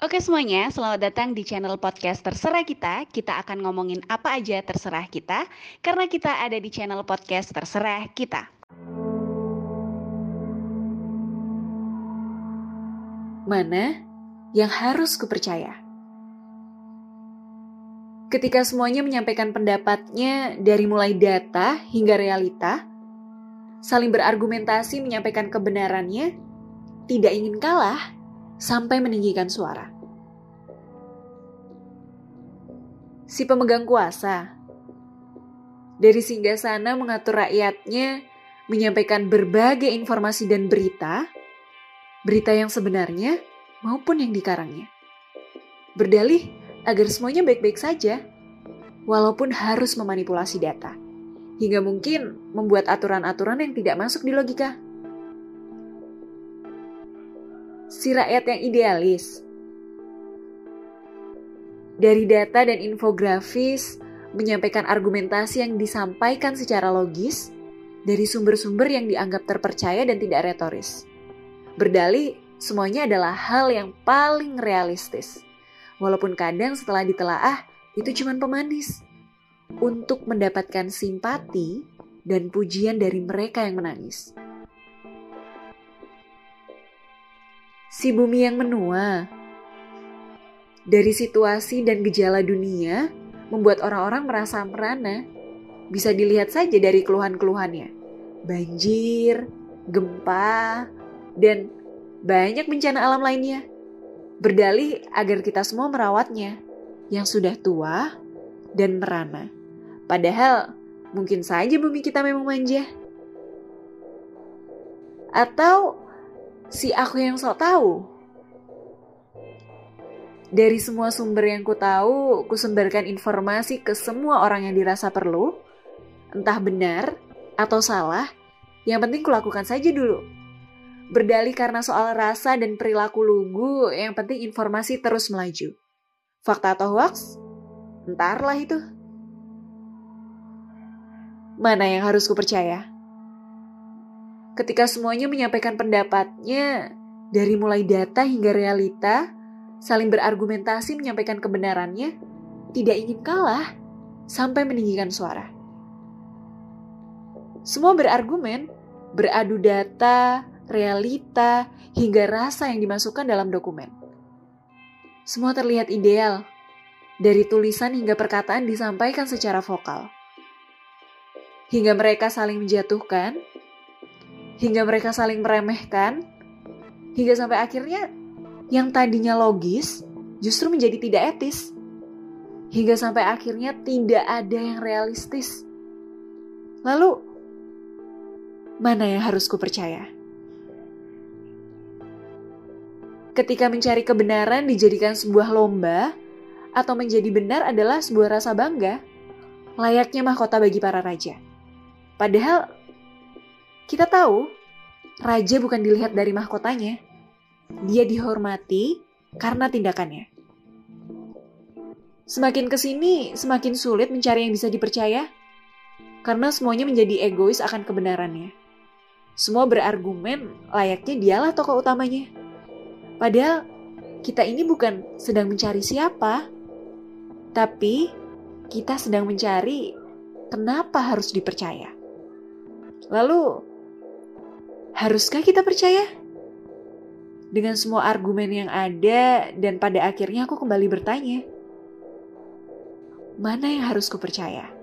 Oke semuanya, selamat datang di channel podcast Terserah Kita. Kita akan ngomongin apa aja terserah kita, karena kita ada di channel podcast Terserah Kita. Mana yang harus kupercaya? Ketika semuanya menyampaikan pendapatnya dari mulai data hingga realita, saling berargumentasi menyampaikan kebenarannya, tidak ingin kalah, sampai meninggikan suara. Si pemegang kuasa dari singgah sana mengatur rakyatnya menyampaikan berbagai informasi dan berita, berita yang sebenarnya maupun yang dikarangnya. Berdalih agar semuanya baik-baik saja, walaupun harus memanipulasi data, hingga mungkin membuat aturan-aturan yang tidak masuk di logika si rakyat yang idealis. Dari data dan infografis, menyampaikan argumentasi yang disampaikan secara logis dari sumber-sumber yang dianggap terpercaya dan tidak retoris. Berdalih, semuanya adalah hal yang paling realistis. Walaupun kadang setelah ditelaah, itu cuma pemanis. Untuk mendapatkan simpati dan pujian dari mereka yang menangis. Si bumi yang menua. Dari situasi dan gejala dunia, membuat orang-orang merasa merana. Bisa dilihat saja dari keluhan-keluhannya. Banjir, gempa, dan banyak bencana alam lainnya. Berdalih agar kita semua merawatnya, yang sudah tua dan merana. Padahal mungkin saja bumi kita memang manja. Atau si aku yang sok tahu. Dari semua sumber yang ku tahu, ku sumberkan informasi ke semua orang yang dirasa perlu, entah benar atau salah, yang penting kulakukan saja dulu. Berdalih karena soal rasa dan perilaku lugu, yang penting informasi terus melaju. Fakta atau hoax? Entarlah itu. Mana yang harus kupercaya? percaya? Ketika semuanya menyampaikan pendapatnya dari mulai data hingga realita, saling berargumentasi menyampaikan kebenarannya, tidak ingin kalah sampai meninggikan suara. Semua berargumen, beradu data, realita, hingga rasa yang dimasukkan dalam dokumen. Semua terlihat ideal, dari tulisan hingga perkataan disampaikan secara vokal. Hingga mereka saling menjatuhkan, hingga mereka saling meremehkan, hingga sampai akhirnya yang tadinya logis justru menjadi tidak etis. Hingga sampai akhirnya tidak ada yang realistis. Lalu, mana yang harus kupercaya? Ketika mencari kebenaran dijadikan sebuah lomba, atau menjadi benar adalah sebuah rasa bangga, layaknya mahkota bagi para raja. Padahal kita tahu, raja bukan dilihat dari mahkotanya. Dia dihormati karena tindakannya. Semakin ke sini, semakin sulit mencari yang bisa dipercaya. Karena semuanya menjadi egois akan kebenarannya. Semua berargumen layaknya dialah tokoh utamanya. Padahal kita ini bukan sedang mencari siapa, tapi kita sedang mencari kenapa harus dipercaya. Lalu, Haruskah kita percaya? Dengan semua argumen yang ada dan pada akhirnya aku kembali bertanya, mana yang harus kupercaya? percaya?